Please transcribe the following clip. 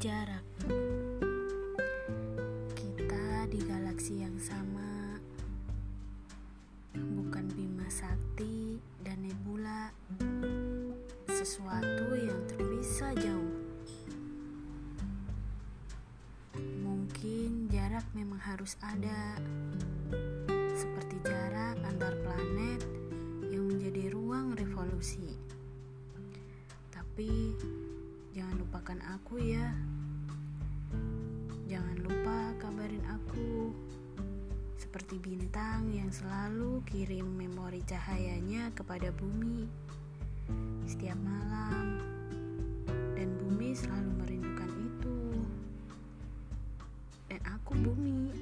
jarak. Kita di galaksi yang sama, bukan Bima Sakti dan Nebula, sesuatu yang terpisah jauh. Mungkin jarak memang harus ada, seperti jarak antar planet yang menjadi ruang revolusi. Tapi jangan lupakan aku ya. Seperti bintang yang selalu kirim memori cahayanya kepada bumi setiap malam. Dan bumi selalu merindukan itu. Dan aku bumi.